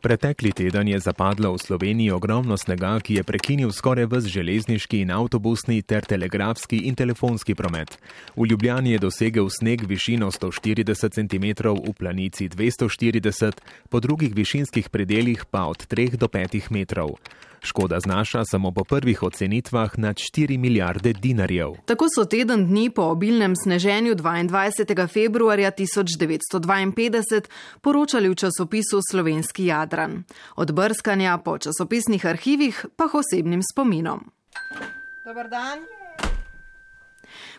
Pretekli teden je zapadlo v Sloveniji ogromno snega, ki je prekinil skoraj vse železniški in avtobusni ter telegrafski in telefonski promet. V Ljubljani je dosegel sneg višino 140 cm, v planici 240, po drugih višinskih predeljih pa od 3 do 5 metrov. Škoda znaša samo po prvih ocenitvah nad 4 milijarde dinarjev. Tako so teden dni po obilnem sneženju 22. februarja 1952 poročali v časopisu Slovenski Jadran. Od brskanja po časopisnih arhivih pa osebnim spominom. Dobar dan.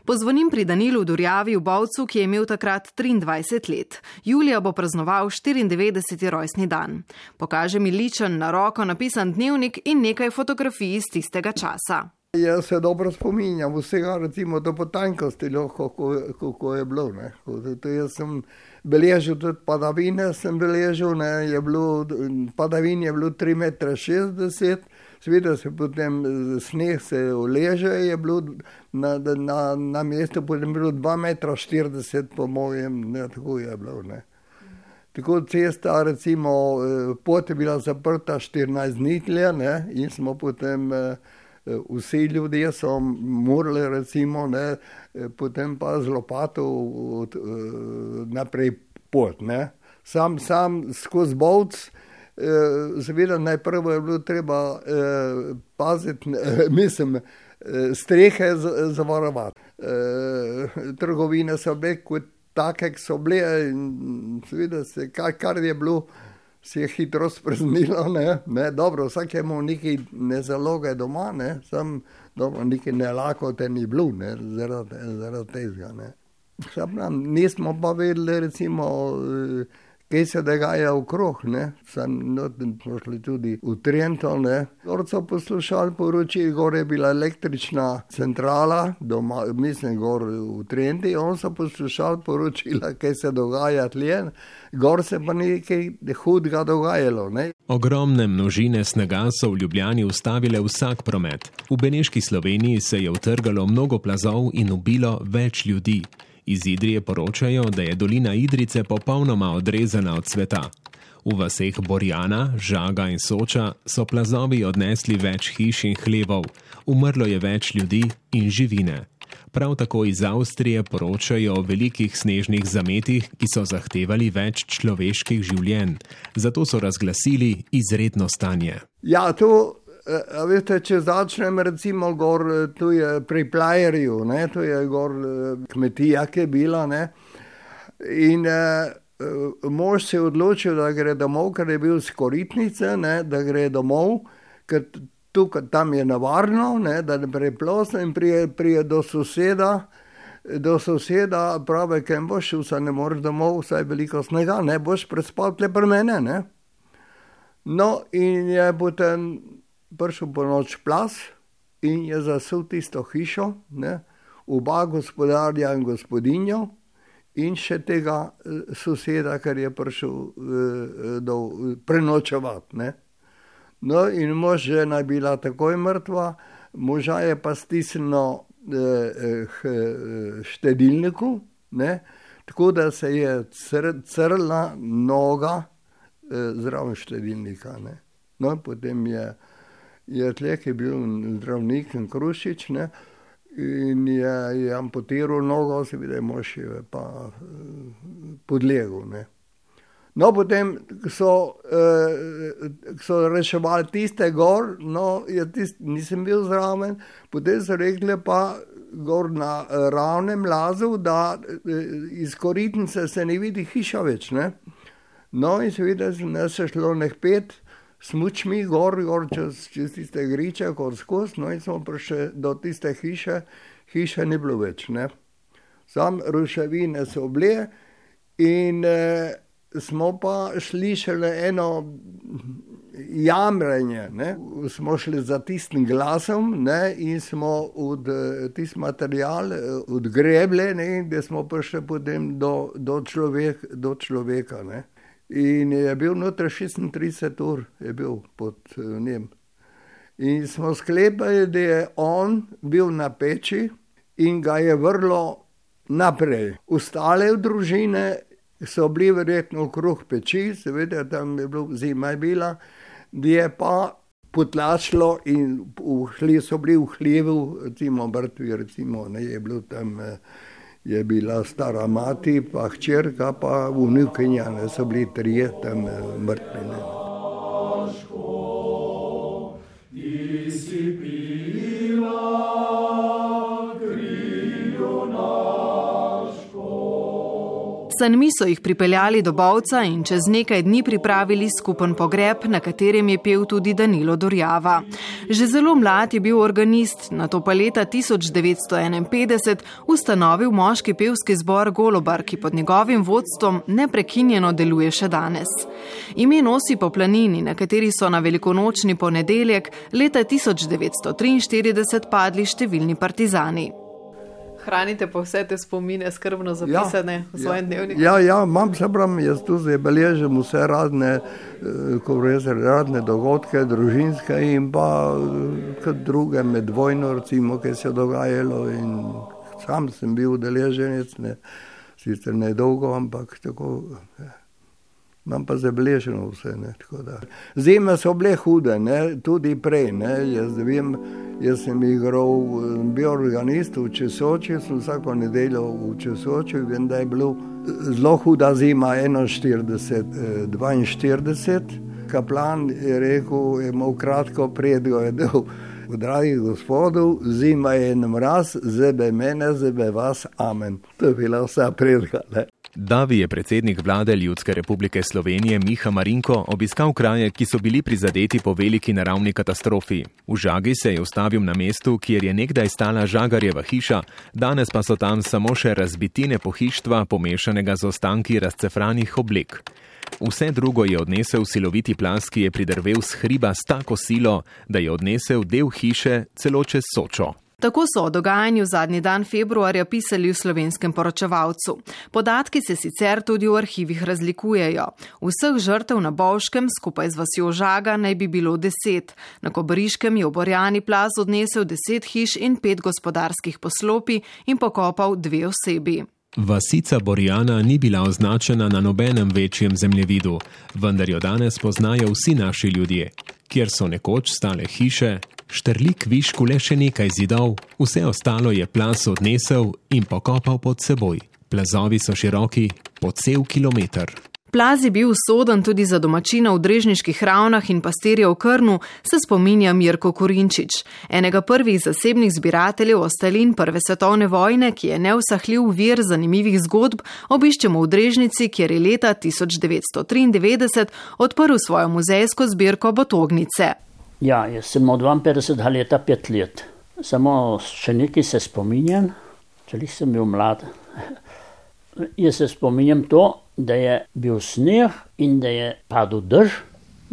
Pozvonim pri Danilu Durjavi v Bovcu, ki je imel takrat 23 let. Julija bo praznoval 94. rojstni dan. Pokaže mi ličen na roko napisan dnevnik in nekaj fotografij iz tistega časa. Jaz se dobro spominjam vsega, recimo do potankosti, kako je bilo. Ne. Jaz sem beležil tudi padavine, sem beležil, ne, je bilo, padavin je bilo 3,60 m. Sveda se potem sneh se uleže, je bilo na, na, na mestu potem bilo 2,40 m, po mojem, ne, tako je bilo. Ne. Tako cesta, recimo, pot je bila zaprta 14 dni tle, ne, in smo potem, vsi ljudje so morali, recimo, ne, potem pa z lopato od, naprej pot, ne. Sam, sam skozi Bovc, seveda najprej je bilo treba eh, paziti, eh, mislim, strehe zavarovati. Eh, trgovine so bile kot take, ki so bile, in seveda se, kar, kar je bilo, se je hitro spremenilo, ne, ne, dobro, vsak je imel nekaj nezaloge doma, ne, sam, dobro, nekaj nelakote ni bilo, ne, zaradi, zaradi tega, ne. Nismo pa vedeli, recimo, kaj se dogaja okrog, ne, sem smo šli tudi v Trento, ne, gor so poslušali poročila, gor je bila električna centrala, doma, mislim, gor v Trenti, on so poslušali poročila, kaj se dogaja tlje, gor se pa nekaj hudega dogajalo, ne. Ogromne množine snega so v Ljubljani ustavile vsak promet. V Beneški Sloveniji se je utrgalo mnogo plazov in ubilo več ljudi. Iz Idrije poročajo, da je dolina Idrice popolnoma odrezana od sveta. V vaseh Borjana, Žaga in Soča so plazovi odnesli več hiš in hlevov, umrlo je več ljudi in živine. Prav tako iz Avstrije poročajo o velikih snežnih zametih, ki so zahtevali več človeških življenj. Zato so razglasili izredno stanje. Ja, to veste, če začnem recimo gor, tu je pri Plajerju, ne, tu je gor kmetija, ki je bila, ne. In eh, mož se je odločil, da gre domov, ker je bil s Koritnice, ne, da gre domov, ker tukaj, tam je nevarno, ne, da ne preplosne in prije, prije do soseda, do soseda pravi, kem boš šel, saj ne moreš domov, saj veliko snega, ne, boš prespal tle pri mene, ne. No, in je potem prišel po noč plas in je zasul tisto hišo, ne, oba gospodarja in gospodinjo in še tega soseda, ker je prišel do prenočevat, ne. No, in mož je bila takoj mrtva, moža je pa stisnilo k štedilniku, ne, tako da se je crnila noga zraven štedilnika, ne. No, potem je, je tle, ke je bil zdravnik Krušič, ne, in je, je amputiral nogo, seveda je mož pa podlegel, ne. No, potem so, so reševali tiste gor, no, je nisem bil zraven, potem so rekli pa gor na Ravnem lazu, da iz Koritnice se ne vidi hiša več, ne. No, in seveda nas je šlo ene pet smučmi gor, gor čez, čez tiste griče gor skozi, no, in smo prišli do tiste hiše, hiše ni bilo več, ne. Samo ruševine so bile in smo pa slišali eno jamranje, ne. Smo šli za tistim glasom, ne, in smo od tisti material odgrebli, ne, in da smo prišli potem do, do do človeka, ne. In je bil noter šestintrideset ur, je bil pod njim. In smo sklepali, da je on bil na peči in ga je vrglo naprej. Ostale družine so bili verjetno okrog peči, seveda tam je bilo zima je bila, da je pa potlačilo in vhli, so bili v hlevu, recimo mrtvi, recimo, ne, je bilo tam, je bila stara mati, pa hčerka, pa vnukinja, ne so bili trije tam mrtvi. Ne. Sanmi so jih pripeljali do Bovca in čez nekaj dni pripravili skupen pogreb, na katerem je pel tudi Danilo Dorjava. Že zelo mlad je bil organist, na to pa leta 1951 ustanovil moški pevski zbor Golobar, ki pod njegovim vodstvom neprekinjeno deluje še danes. Ime nosi po planini, na kateri so na velikonočni ponedeljek leta 1943 padli številni partizani hranite pa vse te spomine skrbno zapisane ja, v svojem ja, dnevniku? Ja, ja, imam se pravi, jaz tu zdaj beležim vse radne, eh, ko rečem, radne dogodke, družinske in pa eh, druge med vojno, recimo, ki se je dogajalo in sam sem bil udeleženec, ne, sicer ne dolgo, ampak tako. Ja imam pa zabeleženo vse. Zime so bile hude, ne? tudi prej. Jaz, vem, jaz sem igral, bil organist v Česoči, sem vsako nedeljo v Česoči, vem, da je bilo zelo huda zima, 41, 42. Kaplan je rekel, je imel kratko predgovedel. Dragi gospodov, zima je en mraz, zebe mene, zebe vas, amen. To je bila vsa predgala. Davi je predsednik vlade Ljudske republike Slovenije Miha Marinko obiskal kraje, ki so bili prizadeti po veliki naravni katastrofi. V Žagi se je ustavil na mestu, kjer je nekdaj stala Žagarjeva hiša, danes pa so tam samo še razbitine pohištva, pomešanega z ostanki razcefranih oblek. Vse drugo je odnesel siloviti plas, ki je pridrvel s hriba s tako silo, da je odnesel del hiše celo čez sočo. Tako so o dogajanju zadnji dan februarja pisali v slovenskem poročevalcu. Podatki se sicer tudi v arhivih razlikujejo. Vseh žrtev na Bovškem skupaj z vasjo Žaga naj bi bilo deset. Na Kobariškem je oborjani plaz odnesel deset hiš in pet gospodarskih poslopi in pokopal dve osebi. Vasica Borjana ni bila označena na nobenem večjem zemljevidu, vendar jo danes poznajo vsi naši ljudje. Kjer so nekoč stale hiše, štrlik višku le še nekaj zidov, vse ostalo je plas odnesel in pokopal pod seboj. Plazovi so široki po cel kilometr. Plaz je bil usoden tudi za domačina v Drežniških ravnah in pastirja v Krnu, se spominja Mirko Kurinčič, enega prvih zasebnih zbirateljev ostalin Prve svetovne vojne, ki je neusahljiv vir zanimivih zgodb, obiščemo v Drežnici, kjer je leta 1993 odprl svojo muzejsko zbirko Botognice. Ja, jaz sem od 52 let pet let. Samo še nekaj se spominjam, če sem bil mlad. jaz se spominjam to, da je bil sneg in da je padel dež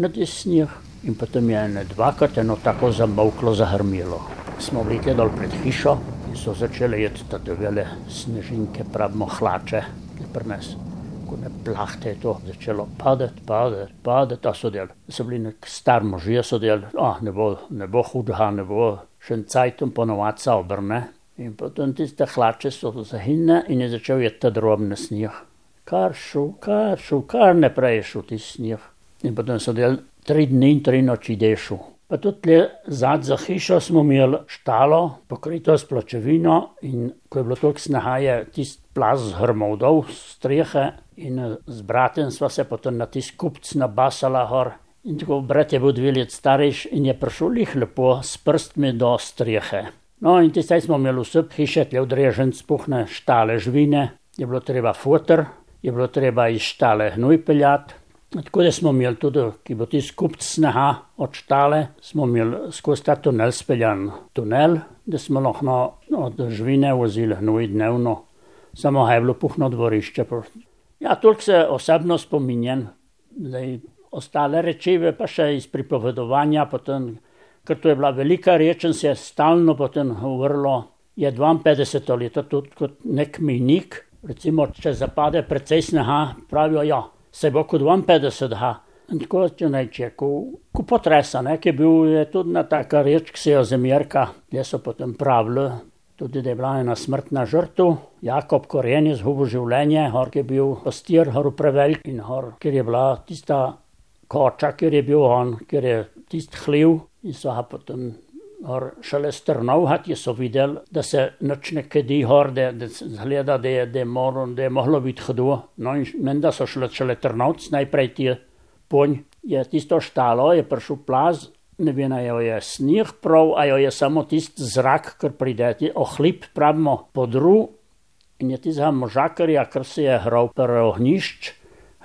na te sneg. In potem je eno dvakrat eno tako zamoklo, zahrmilo. Smo bili dol pred hišo in so začele jeti te vele snežinke, pravimo hlače, ki prinesli ko ne plahte, je to začelo padati, padati, padati, a so del. So bili nek star možje, so del, ah, ne bo, ne bo hudha, ne bo še en cajtum ponovati se obrne. In potem tiste hlače so zahinne in je začel je ta drobne snijah. Kar šel, kar šel, kar ne prej šel ti snijah. In potem so del tri dni in tri noči dešel. Pa tudi zad za hišo smo imeli štalo, pokrito s pločevino in ko je bilo toliko snaha, je tisti plaz zhrmal dol strehe in z bratem sva se potem na tisti kupc nabasala gor. In tako brat je bil dve let starejš in je prišel jih lepo s prstmi do strehe. No in tistaj smo imeli vse hiše, tle odrežen spuhne štale žvine, je bilo treba fotor, je bilo treba iz štale hnoj peljati. Tako da smo imeli tudi, ki bo ti skupaj snaha odštale, smo imeli skozi ta tunel speljan tunel, da smo lahko od živine vozili hnoj dnevno, samo je bilo puhno dvorišče. Ja, toliko se osebno spominjam, da je ostale rečive pa še iz pripovedovanja, potem, ker to je bila velika reč in se je stalno potem vrlo, je 52 leta tudi kot nek minik, recimo, če zapade precej snaha, pravijo, ja, se bo kot 52 ha. In tako če neče, ko, ko potresa, ne, ki je bil je tudi na taka reč, ki se jo zemerka, jaz so potem pravili, tudi da je bila ena smrtna žrtev. Jakob Koren je zgubil življenje, hor je bil pastir, hor prevelik in hor, ker je bila tista koča, ker je bil on, ker je tist hliv in so ga potem hor šele strnov, hati so videli, da se nič ne kedi hor, da, da se zgleda, da je, da je, moro, da je mohlo biti hdo. No in menda so šele, šele trnovci, najprej ti ponj je tisto štalo, je prišel plaz, ne vem, ali je sneg prav, ali je samo tisti zrak, ki pride, ohlip, pravimo, podru in je tisti možakarja, ker se je hral pri ohnišč,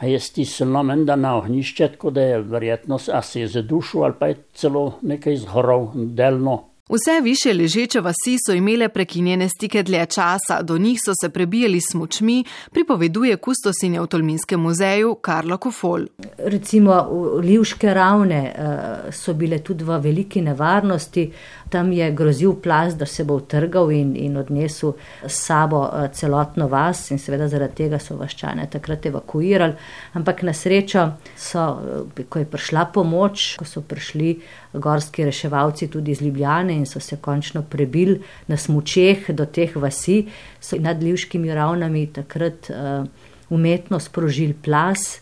a je stisnilo menda na ohnišče, tako da je verjetno, se je zadušil ali pa je celo nekaj zhoral, delno. Vse više ležeče vasi so imele prekinjene stike dlje časa, do njih so se prebijali s močmi, pripoveduje kustosinja v Tolminskem muzeju Karlo Kofol. Recimo Livške ravne uh, so bile tudi v veliki nevarnosti, tam je grozil plaz, da se bo utrgal in, in odnesel s sabo uh, celotno vas in seveda zaradi tega so vaščane takrat evakuirali. Ampak na srečo so, uh, ko je prišla pomoč, ko so prišli gorski reševalci tudi iz Ljubljane in so se končno prebili na smučeh do teh vasi, so nad Livškimi ravnami takrat uh, umetno sprožili plas.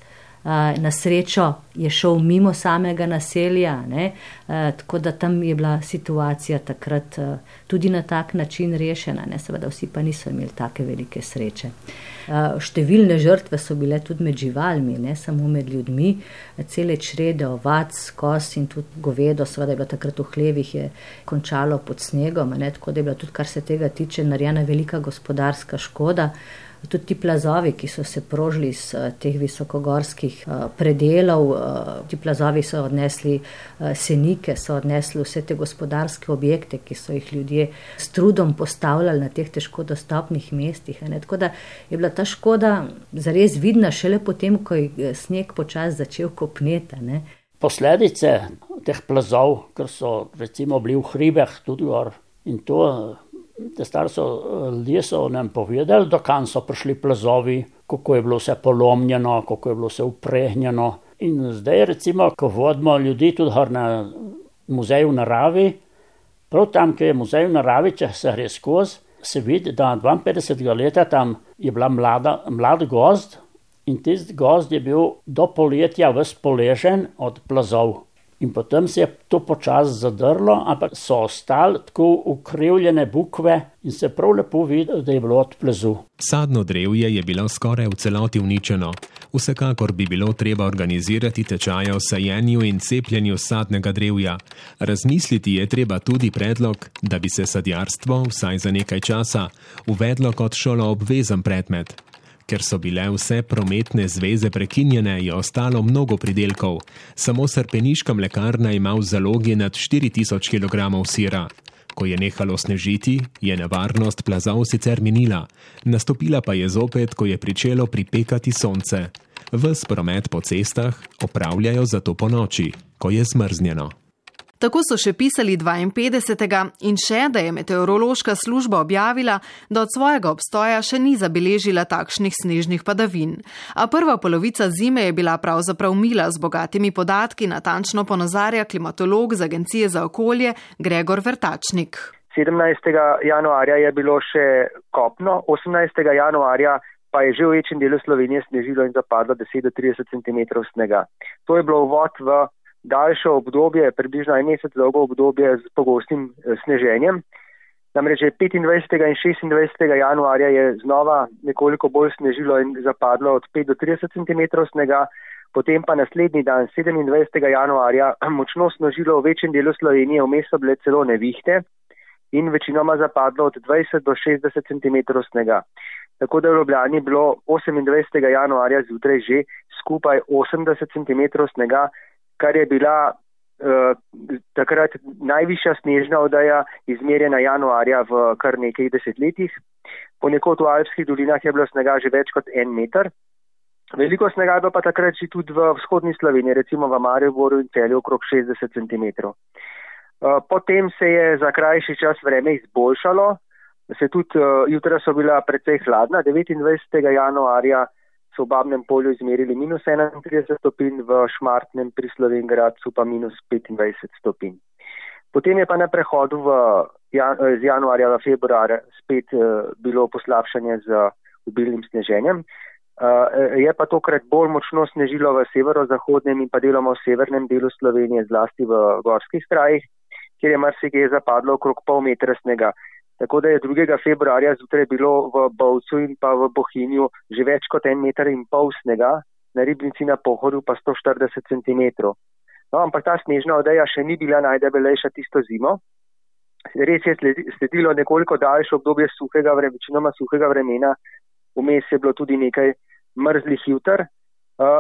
Na srečo je šel mimo samega naselja, ne, tako da tam je bila situacija takrat tudi na tak način rešena, ne, seveda vsi pa niso imeli take velike sreče. Številne žrtve so bile tudi med živalmi, ne? Samo med ljudmi, cele črede ovac, kos in tudi govedo, seveda je bilo takrat v hlevih, je končalo pod snegom, ne, tako da je bila tudi, kar se tega tiče, narejena velika gospodarska škoda. Tudi ti plazovi, ki so se prožili iz teh visokogorskih predelov, ti plazovi so odnesli senike, so odnesli vse te gospodarske objekte, ki so jih ljudje s trudom postavljali na teh težko dostopnih mestih. Tako da je bila ta škoda zares vidna šele potem, ko je sneg počasi začel kopneti. Posledice teh plazov, ker so recimo bili v hribeh tudi gor in to te starši ljudje so nam povedali, do kam so prišli plazovi, kako je bilo vse polomljeno, kako je bilo vse uprehnjeno. In zdaj, recimo, ko vodimo ljudi tudi na muzej v naravi, prav tam, kjer je muzej v naravi, če se gre skozi, se vidi, da 52 leta tam je bila mlada, mlad gozd in tisti gozd je bil do poletja vzpoležen od plazov. In potem se je to počasi zadrlo, ampak so ostale tako ukrivljene bukve in se prav lepo vidi, da je bilo od plezu. Sadno drevje je bilo skoraj v celoti uničeno. Vsekakor bi bilo treba organizirati tečaje o sajenju in cepljenju sadnega drevja. Razmisliti je treba tudi predlog, da bi se sadjarstvo, vsaj za nekaj časa, uvedlo kot šolo obvezen predmet. Ker so bile vse prometne zveze prekinjene, je ostalo mnogo pridelkov. Samo srpeniška mlekarna ima v zalogi nad 4000 kg sira. Ko je nehalo snežiti, je nevarnost plazov sicer minila, nastopila pa je zopet, ko je pričelo pripekati sonce. Ves promet po cestah opravljajo zato po noči, ko je zmrznjeno. Tako so še pisali 52. in še, da je meteorološka služba objavila, da od svojega obstoja še ni zabeležila takšnih snežnih padavin. A prva polovica zime je bila pravzaprav mila z bogatimi podatki, natančno ponazarja klimatolog z Agencije za okolje Gregor Vrtačnik. 17. januarja je bilo še kopno, 18. januarja pa je že v večjem delu Slovenije snežilo in zapadlo 10-30 cm snega. To je bilo uvod v daljše obdobje, približno en mesec dolgo obdobje z pogostim eh, sneženjem. Namreč 25. in 26. januarja je znova nekoliko bolj snežilo in zapadlo od 5 do 30 cm snega, potem pa naslednji dan, 27. januarja, močno snežilo v večjem delu Slovenije, vmes so bile celo nevihte in večinoma zapadlo od 20 do 60 cm snega. Tako da je v Ljubljani bilo 28. januarja zjutraj že skupaj 80 cm snega, kar je bila uh, takrat najvišja snežna odaja izmerjena januarja v kar nekaj desetletjih. Ponekod v Alpskih dolinah je bilo snega že več kot en meter. Veliko snega je bilo pa takrat že tudi v vzhodni Sloveniji, recimo v Mariboru in celju okrog 60 cm. Uh, potem se je za krajši čas vreme izboljšalo, se tudi uh, jutra so bila precej hladna, 29. januarja v Babnem polju izmerili minus 31 stopinj, v Šmartnem pri Slovengradcu pa minus 25 stopinj. Potem je pa na prehodu v z januarja v februar spet bilo poslabšanje z obilnim sneženjem. Je pa tokrat bolj močno snežilo v severozahodnem in pa deloma v severnem delu Slovenije, zlasti v gorskih krajih, kjer je marsikaj zapadlo okrog pol metra snega. Tako da je 2. februarja zjutraj bilo v Bovcu in pa v Bohinju že več kot en meter in pol snega, na ribnici na pohodu pa 140 cm. No, ampak ta snežna odeja še ni bila najdebelejša tisto zimo. Res je sledilo nekoliko daljše obdobje suhega, večinoma suhega vremena, vmes je bilo tudi nekaj mrzlih jutr.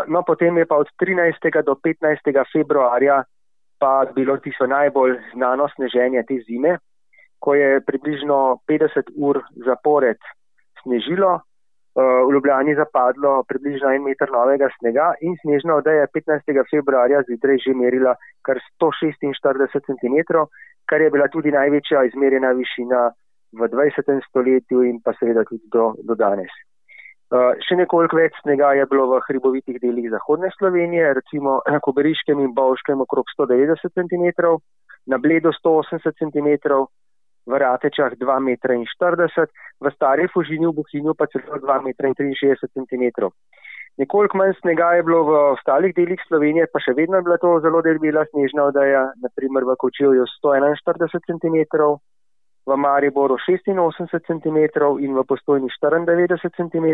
No, potem je pa od 13. do 15. februarja pa bilo tisto najbolj znano sneženje te zime, ko je približno 50 ur zapored snežilo, v Ljubljani zapadlo približno en meter novega snega in snežna odeja 15. februarja zjutraj že merila kar 146 cm, kar je bila tudi največja izmerjena višina v 20. stoletju in pa seveda tudi do, do danes. Uh, še nekoliko več snega je bilo v hribovitih delih zahodne Slovenije, recimo na Koberiškem in Bovškem okrog 190 cm, na Bledo 180 cm, v Ratečah 2,40 m, v Stari Fužini v Buhinju pa celo 2,63 cm. Nekoliko manj snega je bilo v ostalih delih Slovenije, pa še vedno je bila to zelo debela snežna odaja, naprimer v Kočevju 141 cm, v Mariboru 86 cm in v postojni 94 cm.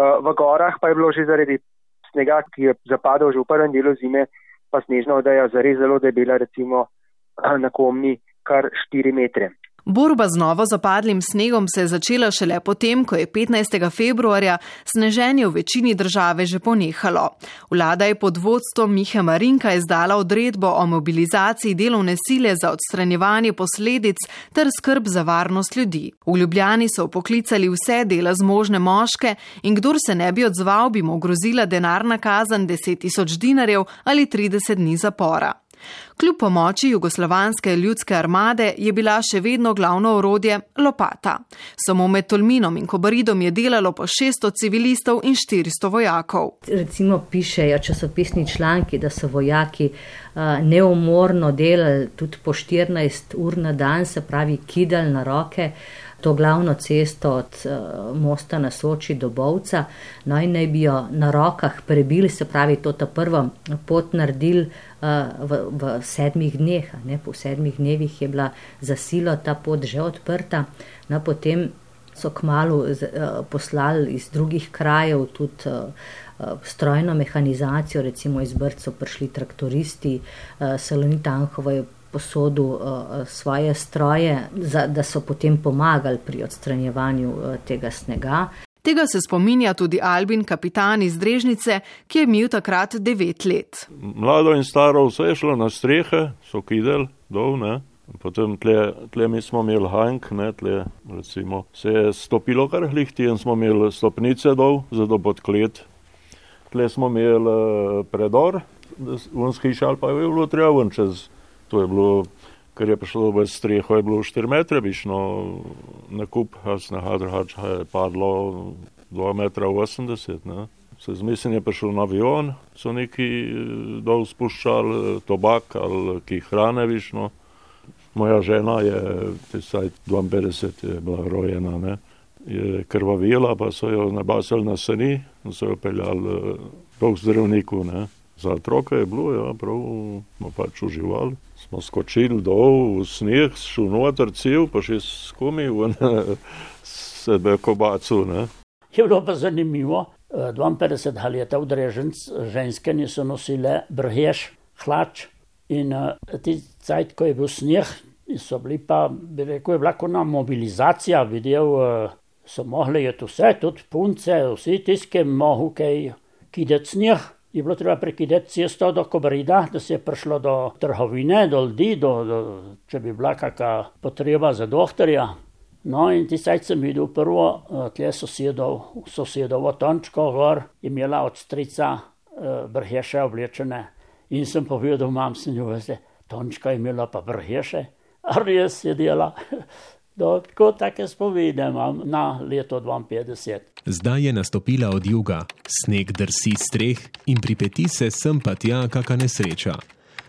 V gorah pa je bilo že zaradi snega, ki je zapadal že v prvem delu zime, pa snežna odeja zares zelo debela, recimo na komni kar 4 metre. Borba z novo zapadlim snegom se je začela šele potem, ko je 15. februarja sneženje v večini države že ponehalo. Vlada je pod vodstvom Mihe Marinka izdala odredbo o mobilizaciji delovne sile za odstranjevanje posledic ter skrb za varnost ljudi. V Ljubljani so poklicali vse dela zmožne moške in kdor se ne bi odzval, bi mu grozila denarna kazen 10 tisoč dinarjev ali 30 dni zapora. Kljub pomoči jugoslovanske ljudske armade je bila še vedno glavno orodje lopata. Samo med Tolminom in Kobaridom je delalo po 600 civilistov in 400 vojakov. Recimo pišejo časopisni članki, da so vojaki neumorno delali tudi po 14 ur na dan, se pravi kidali na roke to glavno cesto od uh, mosta na Soči do Bovca, no in naj bi jo na rokah prebili, se pravi, to ta prvo pot naredili uh, v, v sedmih dneh. Ne? Po sedmih dnevih je bila za silo ta pot že odprta, no potem so kmalo uh, poslali iz drugih krajev tudi. Uh, Strojno mehanizacijo, recimo iz Brca, prišli traktoristi, Salonita Anhova je posodu uh, svoje stroje, za, da so potem pomagali pri odstranjevanju uh, tega snega. Tega se spominja tudi Albin, kapitan iz Drežnice, ki je imel takrat devet let. Mlado in staro vse je šlo na strehe, so kidel dol, ne. Potem tle, tle mi smo imeli hank, ne, tle recimo se je stopilo kar hlihti in smo imeli stopnice dol, zato pod klet. Tle smo imeli uh, predor, unski šal pa je bilo treba ven čez to je bilo, ker je prišlo v streho, je bilo 4 metre, bišno na kup, na hadrhač je padlo 2 metra 80, ne. Se zmislim je prišel na avion, so neki eh, dol spuščali eh, tobak ali ki hrane višno. Moja žena je, tisaj 52 je bila rojena, ne. Je krvavila, pa so jo nabasali na seni in so jo peljali k eh, zdravniku, ne. Za otroka je bilo, ja, prav smo pač uživali. Smo skočili dol v sneg, šel noter cel, pa še skumi v sebe kobacu. Ne. Je bilo pa zanimivo, 52 eh, let v Dreženc, ženske niso nosile brhež, hlač in uh, ti cajt, ko je bil sneg, so bili pa, bi rekel, je bila kona mobilizacija, videl, uh, so mogli je tu vse, tudi punce, vsi tiske mohu kaj kidet sneg je bilo treba prekidati cesto do Kobrida, da se je prišlo do trgovine, do ljudi, do, do, če bi bila kakšna potreba za doktorja. No, in ti sajt sem videl prvo, eh, tle sosedov, sosedovo tončko gor, imela od strica eh, brheše oblečene. In sem povedal, mam se njo, veste, tončka je imela pa brheše, a res je dela. Do, tako take spomine imam na leto 52. Zdaj je nastopila od juga, sneg drsi streh in pripeti se sem pa tja kakšna nesreča.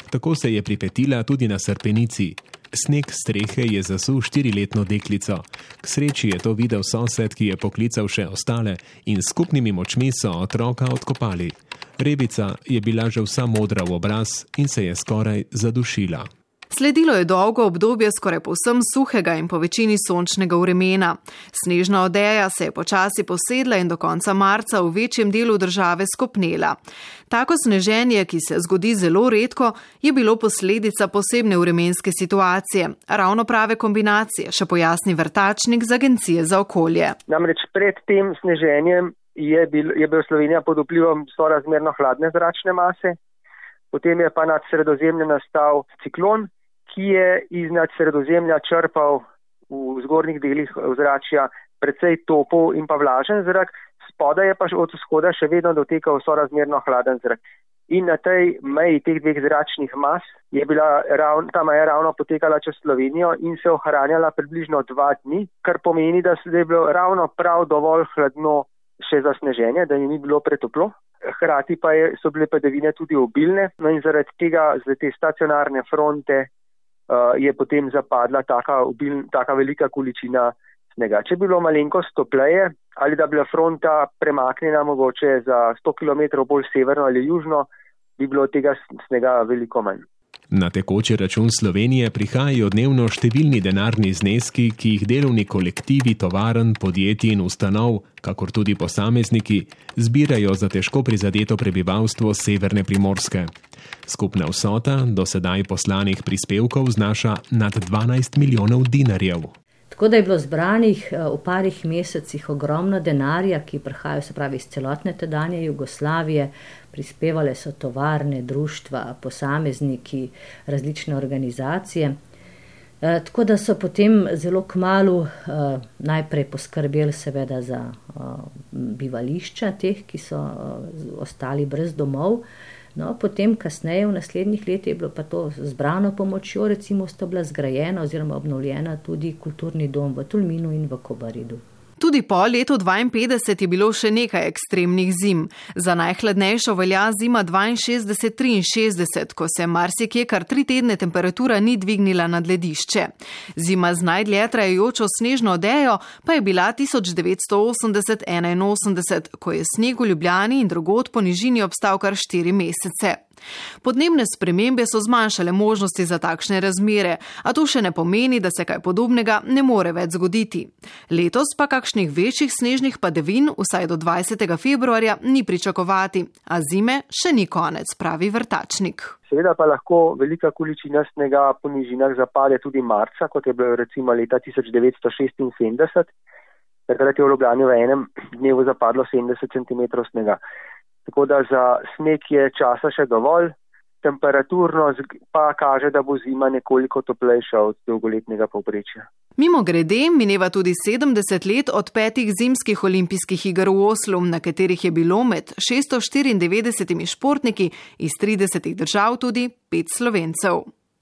Tako se je pripetila tudi na srpenici. Sneg strehe je zasul štiriletno deklico. K sreči je to videl sosed, ki je poklical še ostale in skupnimi močmi so otroka odkopali. Rebica je bila že vsa modra v obraz in se je skoraj zadušila. Sledilo je dolgo obdobje skoraj povsem suhega in po večini sončnega vremena. Snežna odeja se je počasi posedla in do konca marca v večjem delu države skopnela. Tako sneženje, ki se zgodi zelo redko, je bilo posledica posebne vremenske situacije, ravno prave kombinacije, še pojasni vrtačnik z Agencije za okolje. Namreč pred tem sneženjem je bil, je bil Slovenija pod vplivom sorazmerno hladne zračne mase, potem je pa nad sredozemljem nastal ciklon, ki je iznad sredozemlja črpal v zgornjih delih ozračja precej topov in pa vlažen zrak, spodaj je pa od vzhoda še vedno dotekal sorazmerno hladen zrak. In na tej meji teh dveh zračnih mas je bila ravno, ta meja ravno potekala čez Slovenijo in se ohranjala približno dva dni, kar pomeni, da je bilo ravno prav dovolj hladno še za sneženje, da ni bilo pretoplo. Hrati pa je, so bile padavine tudi obilne, no in zaradi tega, zaradi te stacionarne fronte, je potem zapadla taka, obil, taka velika količina snega. Če bi bilo malenkost topleje ali da bi bila fronta premaknjena mogoče za 100 km bolj severno ali južno, bi bilo tega snega veliko manj. Na tekoči račun Slovenije prihajajo dnevno številni denarni zneski, ki jih delovni kolektivi tovaren, podjetij in ustanov, kakor tudi posamezniki, zbirajo za težko prizadeto prebivalstvo severne primorske. Skupna vsota do sedaj poslanih prispevkov znaša nad 12 milijonov dinarjev. Tako da je bilo zbranih eh, v parih mesecih ogromno denarja, ki prihajajo se pravi iz celotne tedanje Jugoslavije, prispevale so tovarne, društva, posamezniki, različne organizacije. E, tako da so potem zelo kmalo e, najprej poskrbeli seveda za bivališča teh, ki so ostali brez domov. No, potem, kasneje, v naslednjih letih, je bilo pa to zbrano pomočjo, recimo, sta bila zgrajena oziroma obnovljena tudi kulturni dom v Tulminu in v Kobaridu. Tudi po letu 52 je bilo še nekaj ekstremnih zim. Za najhladnejšo velja zima 62-63, ko se marsikje kar tri tedne temperatura ni dvignila nad ledišče. Zima z najdlje trajajočo snežno odejo pa je bila 1980-81, ko je sneg v Ljubljani in drugod po nižini obstal kar štiri mesece. Podnebne spremembe so zmanjšale možnosti za takšne razmere, a to še ne pomeni, da se kaj podobnega ne more več zgoditi. Letos pa kakšnih večjih snežnih padavin vsaj do 20. februarja ni pričakovati, a zime še ni konec, pravi vrtačnik. Seveda pa lahko velika količina snega po nižinah zapade tudi marca, kot je bilo recimo leta 1976. Takrat je v Ljubljani v enem dnevu zapadlo 70 cm snega. Tako da za sneg je časa še dovolj, temperaturno pa kaže, da bo zima nekoliko toplejša od dolgoletnega povprečja. Mimo grede mineva tudi 70 let od petih zimskih olimpijskih iger v Oslu, na katerih je bilo med 694 športniki iz 30 držav tudi pet slovencev.